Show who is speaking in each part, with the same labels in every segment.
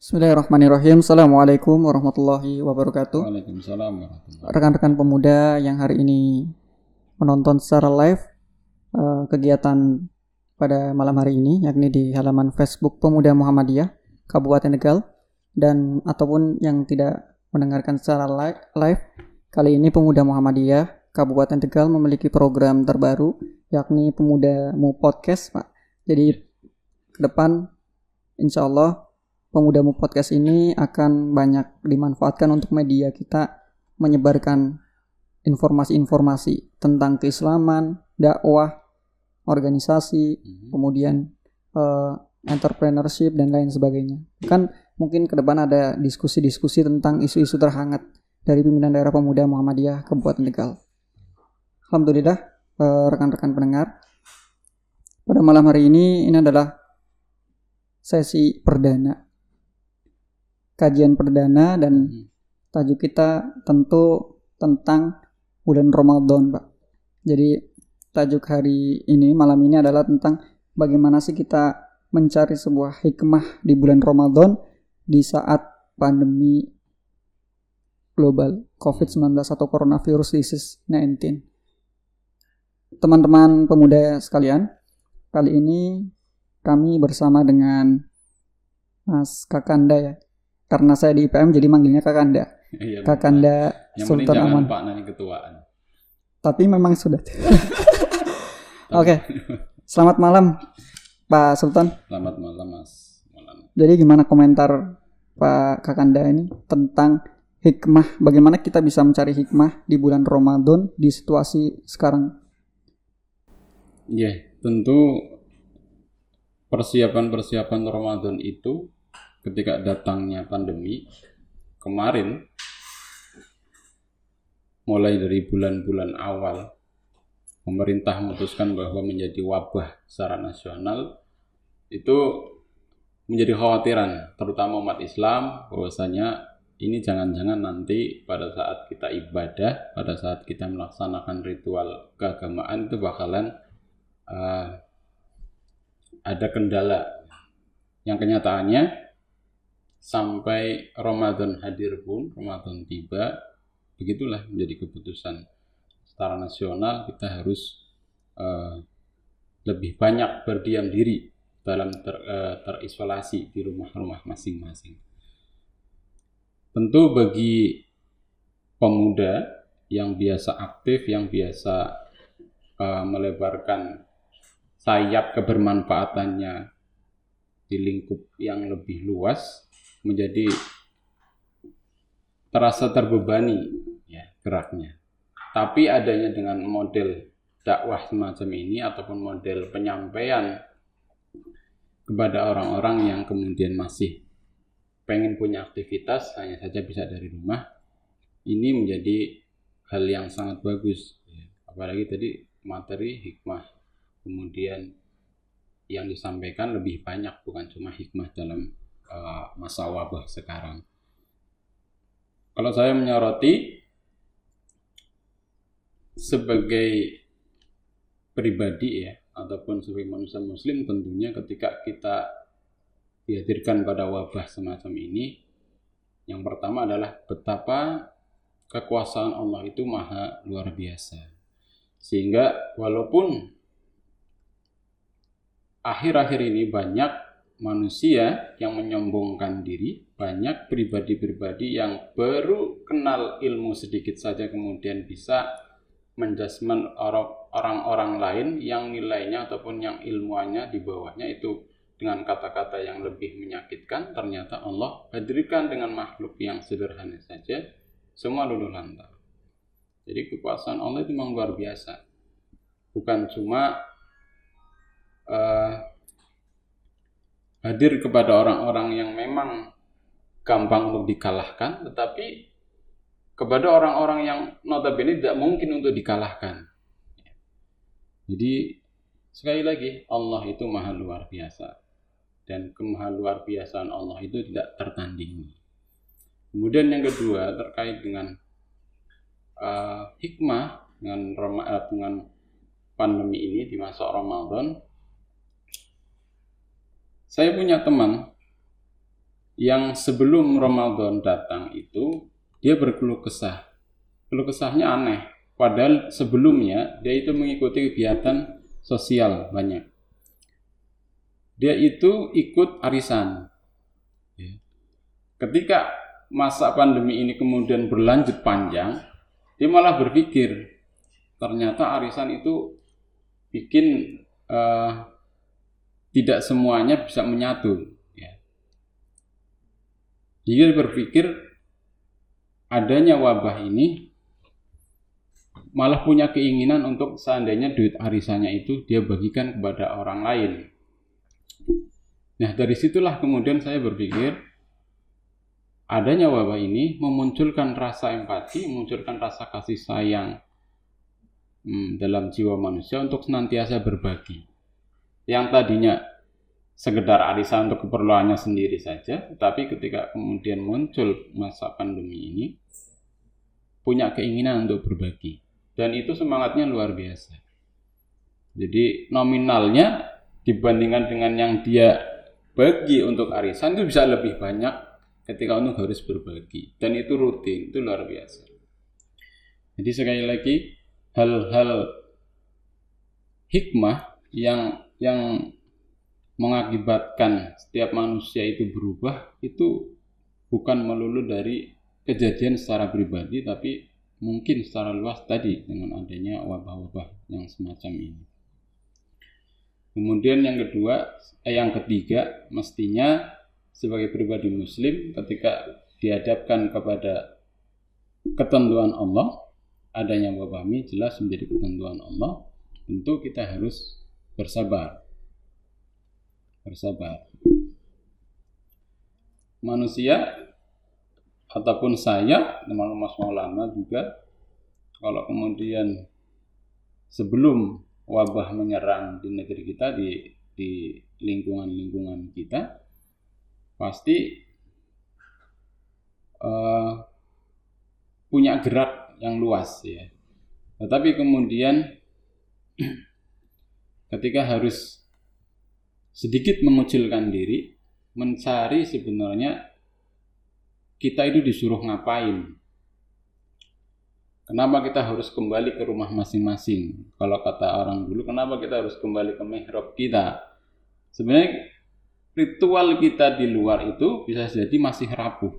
Speaker 1: Bismillahirrahmanirrahim. Assalamualaikum warahmatullahi wabarakatuh.
Speaker 2: Waalaikumsalam warahmatullahi
Speaker 1: Rekan-rekan pemuda yang hari ini menonton secara live eh, kegiatan pada malam hari ini, yakni di halaman Facebook Pemuda Muhammadiyah Kabupaten Tegal dan ataupun yang tidak mendengarkan secara li- live, kali ini Pemuda Muhammadiyah Kabupaten Tegal memiliki program terbaru, yakni Pemuda Mu Podcast, Pak. Jadi ke depan, insya Allah Pemuda Mu Podcast ini akan banyak dimanfaatkan untuk media kita menyebarkan informasi-informasi tentang keislaman, dakwah, organisasi, kemudian eh, entrepreneurship dan lain sebagainya. Kan mungkin ke depan ada diskusi-diskusi tentang isu-isu terhangat dari pimpinan daerah pemuda Muhammadiyah Kabupaten Tegal. Alhamdulillah eh, rekan-rekan pendengar. Pada malam hari ini ini adalah sesi perdana kajian perdana dan
Speaker 2: Hmm.
Speaker 1: tajuk kita tentu tentang bulan Ramadan, Pak. Jadi tajuk hari ini malam ini adalah tentang bagaimana sih kita mencari sebuah hikmah di bulan Ramadan di saat pandemi global COVID-19 atau coronavirus disease 19. Teman-teman pemuda sekalian, kali ini kami bersama dengan Mas Kakanda ya. Karena saya di IPM jadi manggilnya Kakanda.
Speaker 2: Iya,
Speaker 1: Kakanda
Speaker 2: Yang
Speaker 1: Sultan Aman.
Speaker 2: Pak nanti ketuaan.
Speaker 1: Tapi memang sudah. Oke. Selamat malam Pak Sultan.
Speaker 2: Selamat malam Mas. Malam.
Speaker 1: Jadi gimana komentar Pak Kakanda ini tentang hikmah bagaimana kita bisa mencari hikmah di bulan Ramadan di situasi sekarang?
Speaker 2: Iya, tentu persiapan-persiapan Ramadan itu ketika datangnya pandemi kemarin mulai dari bulan-bulan awal pemerintah memutuskan bahwa menjadi wabah secara nasional itu menjadi khawatiran terutama umat Islam bahwasanya ini jangan-jangan nanti pada saat kita ibadah pada saat kita melaksanakan ritual keagamaan itu bakalan eh, ada kendala. Yang kenyataannya sampai Ramadan hadir pun Ramadan tiba begitulah menjadi keputusan secara nasional kita harus eh, lebih banyak berdiam diri dalam ter- eh, terisolasi di rumah-rumah masing-masing. Tentu bagi pemuda yang biasa aktif, yang biasa eh, melebarkan sayap kebermanfaatannya di lingkup yang lebih luas menjadi terasa terbebani ya geraknya. Tapi adanya dengan model dakwah semacam ini ataupun model penyampaian kepada orang-orang yang kemudian masih pengen punya aktivitas hanya saja bisa dari rumah ini menjadi hal yang sangat bagus ya. apalagi tadi materi hikmah kemudian yang disampaikan lebih banyak bukan cuma hikmah dalam uh, masa wabah sekarang. Kalau saya menyoroti sebagai pribadi ya ataupun sebagai manusia muslim tentunya ketika kita dihadirkan pada wabah semacam ini yang pertama adalah betapa kekuasaan Allah itu maha luar biasa. Sehingga walaupun akhir-akhir ini banyak manusia yang menyombongkan diri, banyak pribadi-pribadi yang baru kenal ilmu sedikit saja kemudian bisa menjasmen orang- orang-orang lain yang nilainya ataupun yang ilmuannya di bawahnya itu dengan kata-kata yang lebih menyakitkan ternyata Allah hadirkan dengan makhluk yang sederhana saja semua luluh lantak. Jadi kekuasaan Allah itu memang luar biasa. Bukan cuma eh, hadir kepada orang-orang yang memang gampang untuk dikalahkan, tetapi kepada orang-orang yang notabene tidak mungkin untuk dikalahkan. Jadi sekali lagi Allah itu maha luar biasa dan kemaha luar biasaan Allah itu tidak tertandingi. Kemudian yang kedua terkait dengan eh, hikmah dengan eh, dengan pandemi ini di masa Ramadan saya punya teman yang sebelum Ramadan datang itu dia berkeluh kesah. Keluh kesahnya aneh. Padahal sebelumnya dia itu mengikuti kegiatan sosial banyak. Dia itu ikut arisan. Ya. Ketika masa pandemi ini kemudian berlanjut panjang, dia malah berpikir ternyata arisan itu bikin uh, tidak semuanya bisa menyatu. Ya. Dia berpikir adanya wabah ini malah punya keinginan untuk seandainya duit arisannya itu dia bagikan kepada orang lain. Nah dari situlah kemudian saya berpikir adanya wabah ini memunculkan rasa empati, memunculkan rasa kasih sayang hmm, dalam jiwa manusia untuk senantiasa berbagi. Yang tadinya sekedar arisan untuk keperluannya sendiri saja, tapi ketika kemudian muncul masa pandemi ini, punya keinginan untuk berbagi dan itu semangatnya luar biasa. Jadi nominalnya dibandingkan dengan yang dia bagi untuk arisan itu bisa lebih banyak ketika untuk harus berbagi dan itu rutin itu luar biasa. Jadi sekali lagi hal-hal hikmah yang yang mengakibatkan setiap manusia itu berubah itu bukan melulu dari kejadian secara pribadi tapi mungkin secara luas tadi dengan adanya wabah-wabah yang semacam ini. Kemudian yang kedua, eh, yang ketiga, mestinya sebagai pribadi muslim ketika dihadapkan kepada ketentuan Allah, adanya wabah ini jelas menjadi ketentuan Allah, tentu kita harus bersabar. Bersabar. Manusia ataupun saya teman-teman Maulana juga kalau kemudian sebelum wabah menyerang di negeri kita di di lingkungan-lingkungan kita pasti uh, punya gerak yang luas ya tetapi kemudian ketika harus sedikit mengucilkan diri mencari sebenarnya kita itu disuruh ngapain? Kenapa kita harus kembali ke rumah masing-masing? Kalau kata orang dulu, kenapa kita harus kembali ke mihrab kita? Sebenarnya ritual kita di luar itu bisa jadi masih rapuh.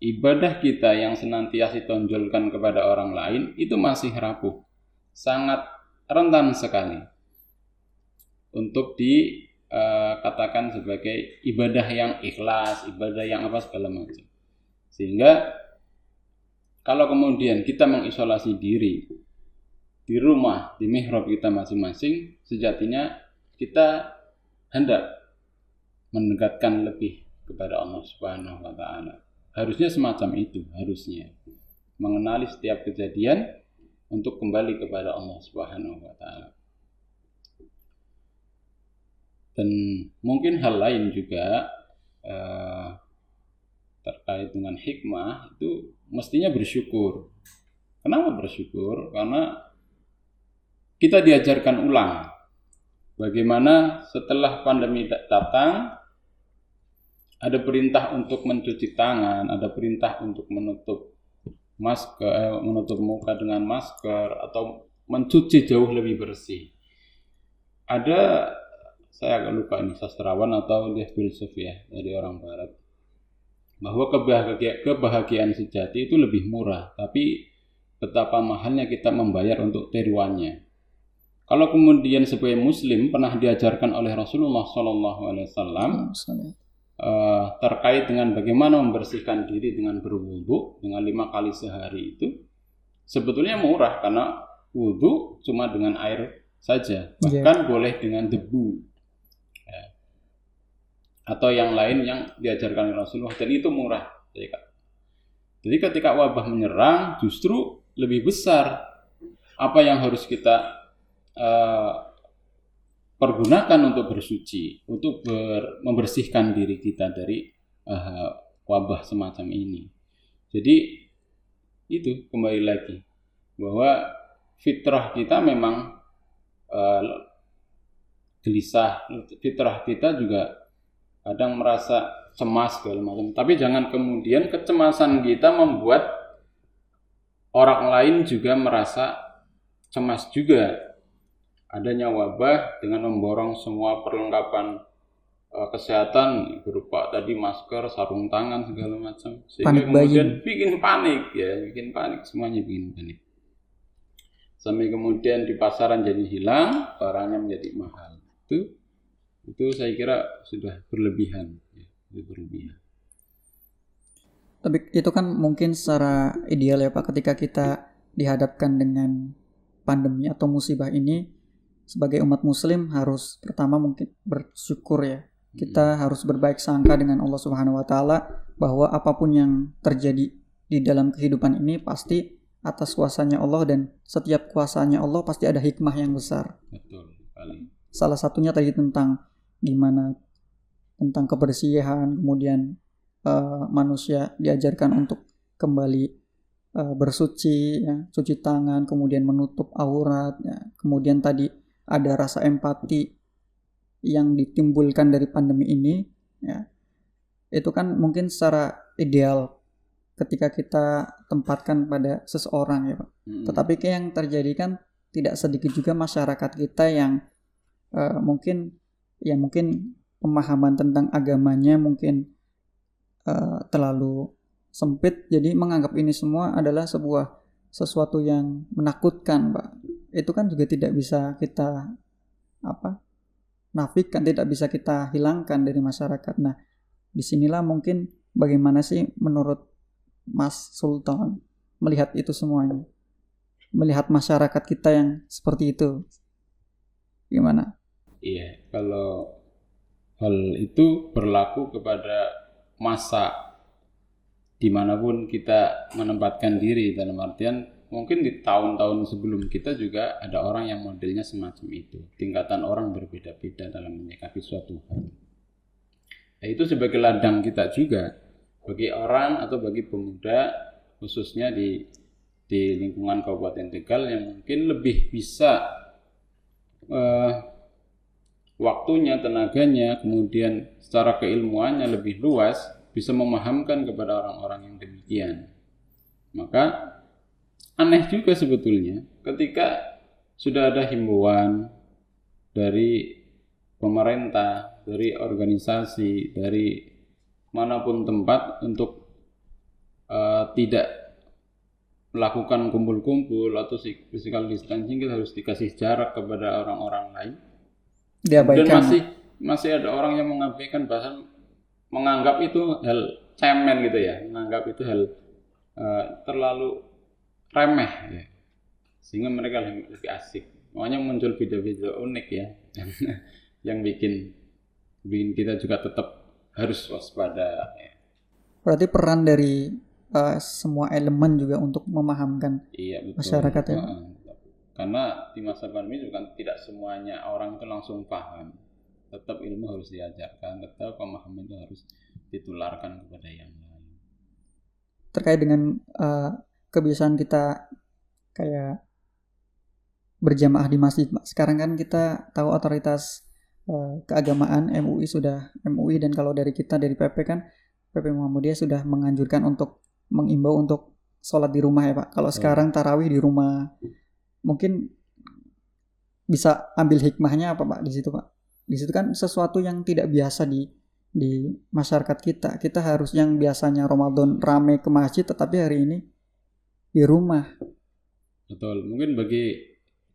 Speaker 2: Ibadah kita yang senantiasa ditonjolkan kepada orang lain itu masih rapuh. Sangat rentan sekali untuk di uh, katakan sebagai ibadah yang ikhlas, ibadah yang apa segala macam. Sehingga kalau kemudian kita mengisolasi diri di rumah, di mihrab kita masing-masing, sejatinya kita hendak mendekatkan lebih kepada Allah Subhanahu wa taala. Harusnya semacam itu, harusnya. Mengenali setiap kejadian untuk kembali kepada Allah Subhanahu wa taala dan mungkin hal lain juga uh, terkait dengan hikmah itu mestinya bersyukur. Kenapa bersyukur? Karena kita diajarkan ulang bagaimana setelah pandemi datang ada perintah untuk mencuci tangan, ada perintah untuk menutup masker, eh, menutup muka dengan masker atau mencuci jauh lebih bersih. Ada saya agak lupa ini sastrawan atau dia filsuf ya dari orang barat bahwa kebahagiaan, kebahagiaan sejati itu lebih murah tapi betapa mahalnya kita membayar untuk tiruannya kalau kemudian sebagai muslim pernah diajarkan oleh Rasulullah Shallallahu Alaihi Wasallam uh, terkait dengan bagaimana membersihkan diri dengan berwudu dengan lima kali sehari itu sebetulnya murah karena wudhu cuma dengan air saja iya. bahkan yeah. boleh dengan debu atau yang lain yang diajarkan Rasulullah dan itu murah. Jadi ketika wabah menyerang justru lebih besar apa yang harus kita uh, pergunakan untuk bersuci, untuk ber, membersihkan diri kita dari uh, wabah semacam ini. Jadi itu kembali lagi bahwa fitrah kita memang uh, gelisah, fitrah kita juga kadang merasa cemas segala macam. Tapi jangan kemudian kecemasan kita membuat orang lain juga merasa cemas juga. Adanya wabah dengan memborong semua perlengkapan uh, kesehatan berupa tadi masker, sarung tangan segala macam. Sehingga
Speaker 1: Panik
Speaker 2: kemudian bikin panik ya, bikin panik. Semuanya bikin panik. Sampai kemudian di pasaran jadi hilang, barangnya menjadi mahal. Itu itu saya kira sudah berlebihan, ya, sudah berlebihan.
Speaker 1: Tapi itu kan mungkin secara ideal ya Pak ketika kita dihadapkan dengan pandemi atau musibah ini sebagai umat muslim harus pertama mungkin bersyukur ya. Kita harus berbaik sangka dengan Allah Subhanahu wa taala bahwa apa pun yang terjadi di dalam kehidupan ini pasti atas kuasanya Allah dan setiap kuasanya Allah pasti ada hikmah yang besar.
Speaker 2: Betul sekali.
Speaker 1: Salah satunya tadi tentang gimana tentang kebersihan, kemudian eh, manusia diajarkan untuk kembali eh, bersuci, ya, cuci tangan, kemudian menutup aurat, ya. kemudian tadi ada rasa empati yang ditimbulkan dari pandemi ini, ya. itu kan mungkin secara ideal ketika kita tempatkan pada seseorang ya Pak.
Speaker 2: Mm-mm.
Speaker 1: Tetapi yang terjadi kan tidak sedikit juga masyarakat kita yang eh, mungkin ya mungkin pemahaman tentang agamanya mungkin eh, terlalu sempit jadi menganggap ini semua adalah sebuah sesuatu yang menakutkan, Pak. Itu kan juga tidak bisa kita apa? nafikan, tidak bisa kita hilangkan dari masyarakat. Nah, di sinilah mungkin bagaimana sih menurut Mas Sultan melihat itu semuanya? Melihat masyarakat kita yang seperti itu. Gimana?
Speaker 2: Iya, kalau hal itu berlaku kepada masa di mana pun kita menempatkan diri dalam artian mungkin di tahun-tahun sebelum kita juga ada orang yang modelnya semacam itu. Tingkatan orang berbeda-beda dalam menyikapi suatu hal. Nah, itu sebagai ladang kita juga bagi orang atau bagi pemuda khususnya di di lingkungan Kabupaten Tegal yang mungkin lebih bisa eh, waktunya, tenaganya, kemudian secara keilmuannya lebih luas, bisa memahamkan kepada orang-orang yang demikian. Maka aneh juga sebetulnya ketika sudah ada himbauan dari pemerintah, dari organisasi, dari mana pun tempat untuk eh, tidak melakukan kumpul-kumpul atau physical distancing kita harus dikasih jarak kepada orang-orang lain dan
Speaker 1: Diabaikan.
Speaker 2: masih masih ada orang yang mengabaikan bahkan menganggap itu hal cemen gitu ya menganggap itu hal eh, terlalu remeh ya. sehingga mereka lebih, lebih asik makanya muncul video-video unik ya yang, yang bikin bikin kita juga tetap harus waspada ya.
Speaker 1: Berarti peran dari eh, semua elemen juga untuk memahamkan
Speaker 2: iya betul
Speaker 1: Masyarakat ya, Pak?
Speaker 2: Karena di masa pandemi juga tidak semuanya orang itu langsung paham tetap ilmu harus diajarkan tetap pemahaman itu harus ditularkan kepada yang lain
Speaker 1: terkait dengan eh, kebiasaan kita kayak berjamaah di masjid. Pak. Sekarang kan kita tahu otoritas eh, keagamaan MUI sudah MUI dan kalau dari kita dari PP kan PP Muhammadiyah sudah menganjurkan untuk mengimbau untuk sholat di rumah ya Pak. Kalau sekarang tarawih di rumah, mungkin bisa ambil hikmahnya apa Pak di situ Pak? Di situ kan sesuatu yang tidak biasa di di masyarakat kita. Kita harus yang biasanya Ramadan rame ke masjid, tetapi hari ini di rumah.
Speaker 2: betul mungkin bagi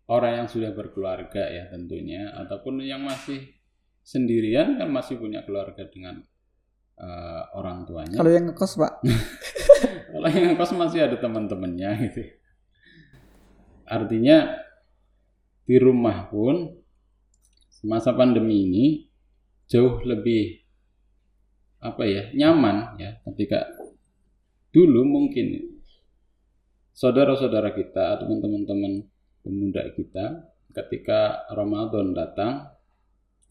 Speaker 2: orang yang sudah berkeluarga ya tentunya ataupun yang masih sendirian kan masih punya keluarga dengan eh, orang tuanya
Speaker 1: Kalau yang ngekos Pak,
Speaker 2: Kalau yang kos masih ada teman-temannya gitu. Artinya di rumah pun masa pandemi ini jauh lebih apa ya nyaman ya. Ketika dulu mungkin saudara-saudara kita atau teman-teman pemuda kita ketika Ramadan datang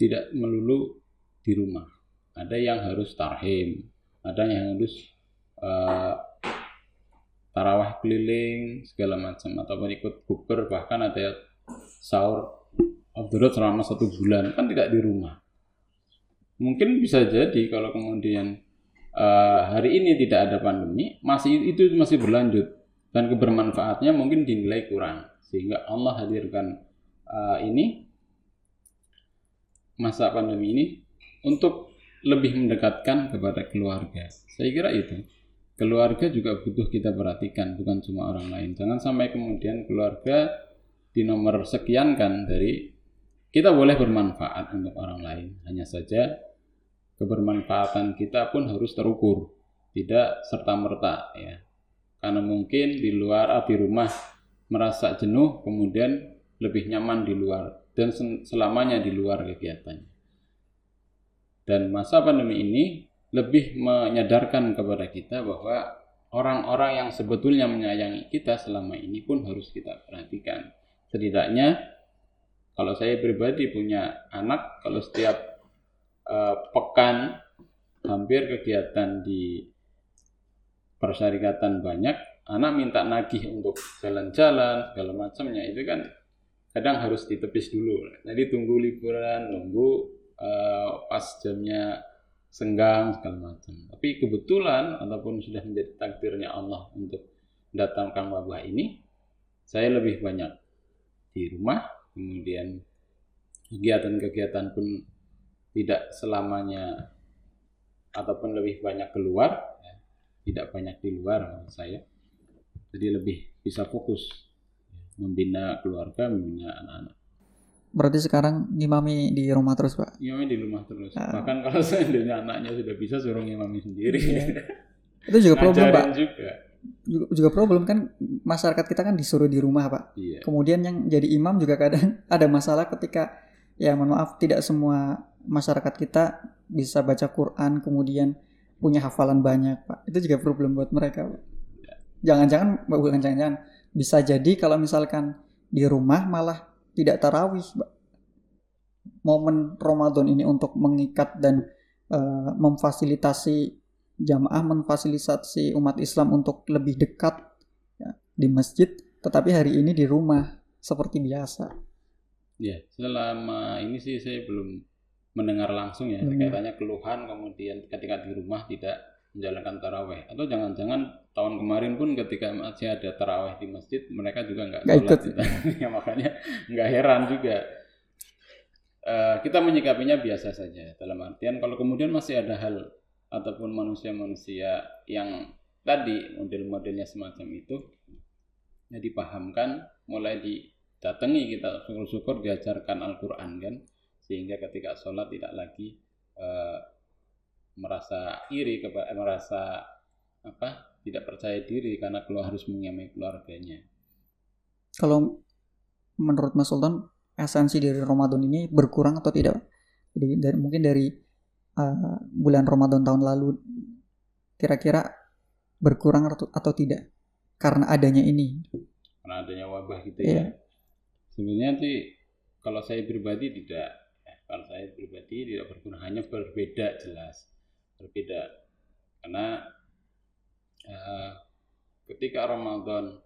Speaker 2: tidak melulu di rumah. Ada yang harus tarhim ada yang harus eh, tarawah keliling segala macam. Ataupun ikut bukber bahkan ada sahur. Abdurrahman selama satu bulan kan tidak di rumah. Mungkin bisa jadi kalau kemudian uh, hari ini tidak ada pandemi masih itu masih berlanjut. Dan kebermanfaatnya mungkin dinilai kurang. Sehingga Allah hadirkan uh, ini masa pandemi ini untuk lebih mendekatkan kepada keluarga. Saya kira itu keluarga juga butuh kita perhatikan bukan cuma orang lain. Jangan sampai kemudian keluarga di nomor sekian kan dari kita boleh bermanfaat untuk orang lain. Hanya saja kebermanfaatan kita pun harus terukur tidak serta merta ya. Karena mungkin di luar ah, di rumah merasa jenuh kemudian lebih nyaman di luar dan selamanya di luar kegiatannya. Dan masa pandemi ini lebih menyadarkan kepada kita bahwa orang-orang yang sebetulnya menyayangi kita selama ini pun harus kita perhatikan. Setidaknya kalau saya pribadi punya anak, kalau setiap uh, pekan hampir kegiatan di persyarikatan banyak, anak minta nagih untuk jalan-jalan segala macamnya itu kan kadang harus ditepis dulu. Jadi tunggu liburan, nunggu uh, pas jamnya senggang segala macam. Tapi kebetulan ataupun sudah menjadi takdirnya Allah untuk datangkan wabah ini, saya lebih banyak di rumah, kemudian kegiatan-kegiatan pun tidak selamanya ataupun lebih banyak keluar, ya, tidak banyak di luar saya. Jadi lebih bisa fokus membina keluarga, membina anak-anak.
Speaker 1: Berarti sekarang ngimami di rumah terus, Pak?
Speaker 2: Ngimami di rumah terus. Uh. Bahkan kalau seandainya anaknya sudah bisa suruh ngimami sendiri. Iya.
Speaker 1: Itu juga problem, Pak. juga. juga. Juga problem kan masyarakat kita kan disuruh di rumah, Pak. Iya. Kemudian yang jadi imam juga kadang ada masalah ketika ya mohon maaf tidak semua masyarakat kita bisa baca Quran kemudian punya hafalan banyak, Pak. Itu juga problem buat mereka, Pak. Iya. Jangan-jangan, bukan jangan-jangan, bisa jadi kalau misalkan di rumah malah tidak tarawih momen Ramadan ini untuk mengikat dan uh, memfasilitasi jamaah memfasilitasi umat Islam untuk lebih dekat ya, di masjid tetapi hari ini di rumah seperti biasa
Speaker 2: ya selama ini sih saya belum mendengar langsung ya hmm. kaitannya keluhan kemudian ketika di rumah tidak menjalankan taraweh. Atau jangan-jangan tahun kemarin pun ketika masih ada taraweh di masjid mereka juga nggak ikut. ya makanya nggak heran juga. Uh, kita menyikapinya biasa saja. Dalam artian kalau kemudian masih ada hal ataupun manusia-manusia yang tadi model-modelnya semacam itu ya dipahamkan mulai didatangi kita syukur-syukur diajarkan Al-Quran kan? Sehingga ketika sholat tidak lagi uh, merasa iri kepada eh, merasa apa tidak percaya diri karena keluar harus menyamai keluarganya.
Speaker 1: Kalau menurut Mas Sultan esensi dari Ramadan ini berkurang atau tidak? Jadi dari, mungkin dari uh, bulan Ramadan tahun lalu kira-kira berkurang atau, atau tidak karena adanya ini?
Speaker 2: Karena adanya wabah gitu yeah. ya. Sebenarnya sih kalau saya pribadi tidak, eh, kalau saya pribadi tidak berkurang hanya berbeda jelas berbeda karena uh, ketika Ramadan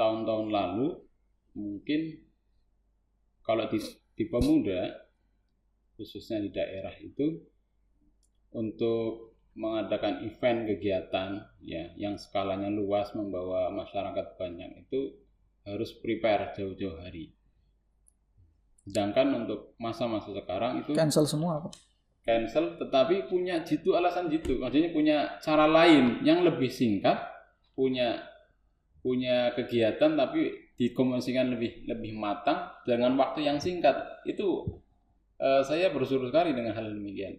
Speaker 2: tahun-tahun lalu mungkin kalau di, di pemuda khususnya di daerah itu untuk mengadakan event kegiatan ya yang skalanya luas membawa masyarakat banyak itu harus prepare jauh-jauh hari. Sedangkan untuk masa-masa sekarang itu
Speaker 1: cancel semua Pak
Speaker 2: cancel tetapi punya jitu alasan jitu. Maksudnya punya cara lain yang lebih singkat punya punya kegiatan tapi dikomunikasikan lebih lebih matang dengan waktu yang singkat. Itu uh, saya bersyukur sekali dengan hal demikian.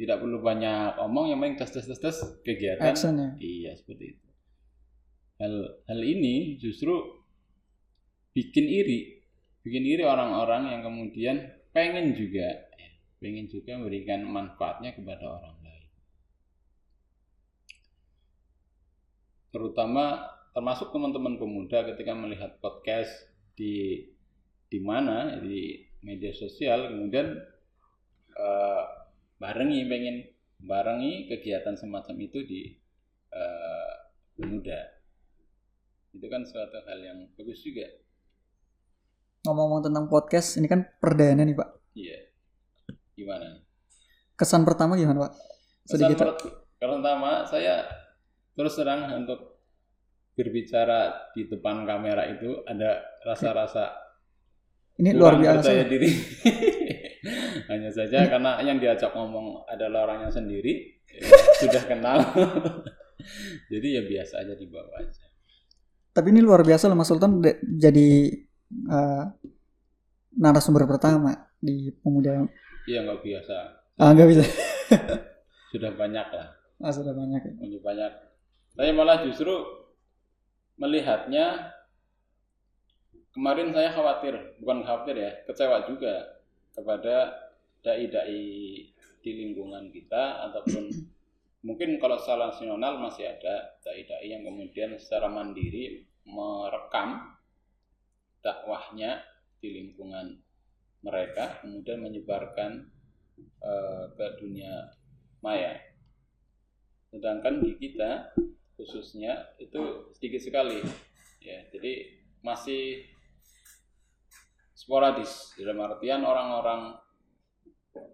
Speaker 2: Tidak perlu banyak omong yang penting tes tes tes tes kegiatan.
Speaker 1: Action, ya?
Speaker 2: iya seperti itu. Hal hal ini justru bikin iri. Bikin iri orang-orang yang kemudian pengen juga ingin juga memberikan manfaatnya kepada orang lain. Terutama termasuk teman-teman pemuda ketika melihat podcast di di mana di media sosial kemudian uh, barengi pengen barengi kegiatan semacam itu di uh, pemuda. Itu kan suatu hal yang bagus juga.
Speaker 1: Ngomong-ngomong tentang podcast ini kan perdana nih pak.
Speaker 2: Iya Gimana?
Speaker 1: kesan pertama gimana pak sedikit
Speaker 2: Pesan per- pertama saya terus terang untuk berbicara di depan kamera itu ada rasa-rasa
Speaker 1: ini luar biasa
Speaker 2: percaya diri. Hanya saja karena yang diajak ngomong adalah orangnya sendiri, ya, sudah kenal. Jadi ya biasa aja dibawa aja.
Speaker 1: tapi ini luar biasa loh Mas Sultan jadi eh, narasumber pertama di pemuda
Speaker 2: Iya nggak biasa.
Speaker 1: ah nggak bisa
Speaker 2: Sudah banyak lah.
Speaker 1: ah, sudah banyak ya.
Speaker 2: Lebih banyak. Saya malah justru melihatnya kemarin saya khawatir, bukan khawatir ya, kecewa juga kepada dai-dai di lingkungan kita ataupun mungkin kalau secara nasional masih ada dai-dai yang kemudian secara mandiri merekam dakwahnya di lingkungan mereka kemudian menyebarkan eh, ke dunia maya. Sedangkan di kita khususnya itu sedikit sekali. Ya jadi masih sporadis. Dalam artian orang-orang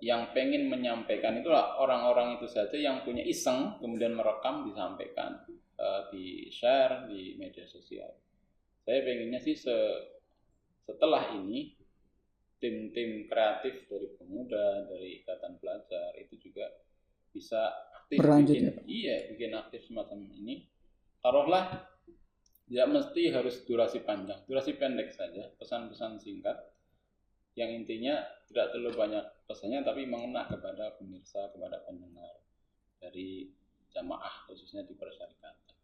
Speaker 2: yang pengen menyampaikan itulah orang-orang itu saja yang punya iseng kemudian merekam disampaikan eh, di share di media sosial. Saya pengennya sih se- setelah ini tim-tim kreatif dari pemuda dari ikatan pelajar itu juga bisa aktif
Speaker 1: Berlanjut
Speaker 2: bikin,
Speaker 1: ya,
Speaker 2: iya bikin aktif semacam ini. Taruhlah tidak mesti harus durasi panjang durasi pendek saja pesan-pesan singkat. Yang intinya tidak terlalu banyak pesannya tapi mengena kepada pemirsa kepada pendengar dari jamaah khususnya di persyarikatan.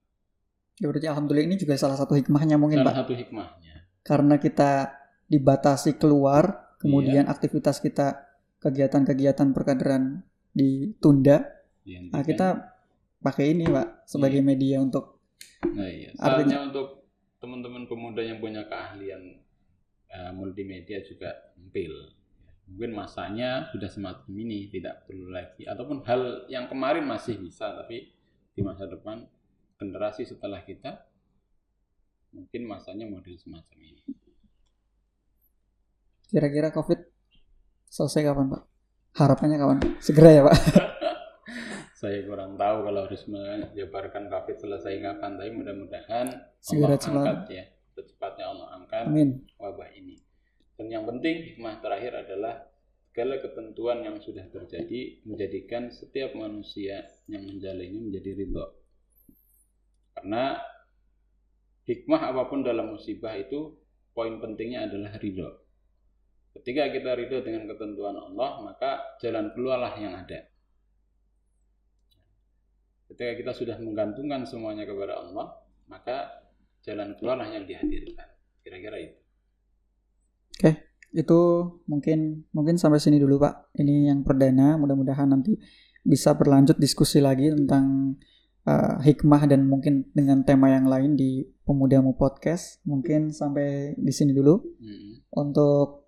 Speaker 1: Ya berarti alhamdulillah ini juga salah satu hikmahnya mungkin
Speaker 2: salah
Speaker 1: pak?
Speaker 2: satu hikmahnya.
Speaker 1: Karena kita dibatasi keluar kemudian
Speaker 2: Iya.
Speaker 1: aktivitas kita kegiatan-kegiatan perkaderan ditunda
Speaker 2: dihentikan.
Speaker 1: nah kita pakai ini pak sebagai media untuk
Speaker 2: Nah iya,
Speaker 1: Artinya-
Speaker 2: untuk teman-teman pemuda yang punya keahlian eh, multimedia juga tampil. Mungkin masanya sudah semacam ini, tidak perlu lagi. Ataupun hal yang kemarin masih bisa, tapi di masa depan generasi setelah kita mungkin masanya model semacam ini.
Speaker 1: Kira-kira covid selesai kapan pak harapannya kapan segera ya pak
Speaker 2: Saya kurang tahu kalau harus menjabarkan COVID selesai kapan, tapi mudah-mudahan
Speaker 1: Segera
Speaker 2: Allah
Speaker 1: cepat.
Speaker 2: angkat ya, secepatnya Allah angkat.
Speaker 1: amin
Speaker 2: wabah ini. Dan yang penting hikmah terakhir adalah segala ketentuan yang sudah terjadi menjadikan setiap manusia yang menjalani menjadi ridho. Karena hikmah apa pun dalam musibah itu poin pentingnya adalah ridho. Ketika kita ridho dengan ketentuan Allah, maka jalan keluarlah yang ada. Ketika kita sudah menggantungkan semuanya kepada Allah, maka jalan keluarlah yang dihadirkan. Kira-kira itu.
Speaker 1: itu mungkin mungkin sampai sini dulu pak ini yang perdana mudah-mudahan nanti bisa berlanjut diskusi lagi tentang uh, hikmah dan mungkin dengan tema yang lain di pemudamu podcast mungkin sampai di sini dulu
Speaker 2: Mm-mm.
Speaker 1: untuk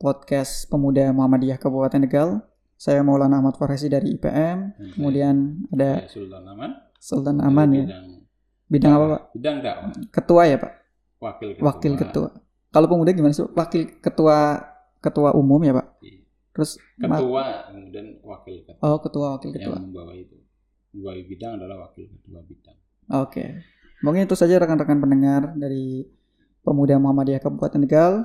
Speaker 1: podcast pemuda Muhammadiyah Kabupaten Tegal saya Maulana Ahmad Farhasi dari IPM
Speaker 2: Dan
Speaker 1: kemudian ada
Speaker 2: saya Sultan Aman.
Speaker 1: Sultan Aman ya
Speaker 2: Bidang,
Speaker 1: bidang apa pak
Speaker 2: bidang dakwah.
Speaker 1: ketua ya pak
Speaker 2: Wakil ketua.
Speaker 1: wakil ketua kalau pemuda gimana sih wakil ketua ketua umum ya pak
Speaker 2: Iya.
Speaker 1: terus
Speaker 2: Ketua, kemudian wakil ketua.
Speaker 1: oh ketua wakil ketua
Speaker 2: Yang membawa itu. Membawa bidang adalah wakil ketua bidang.
Speaker 1: Oke. Mungkin itu saja rekan-rekan pendengar dari Pemuda Muhammadiyah Kabupaten Tegal.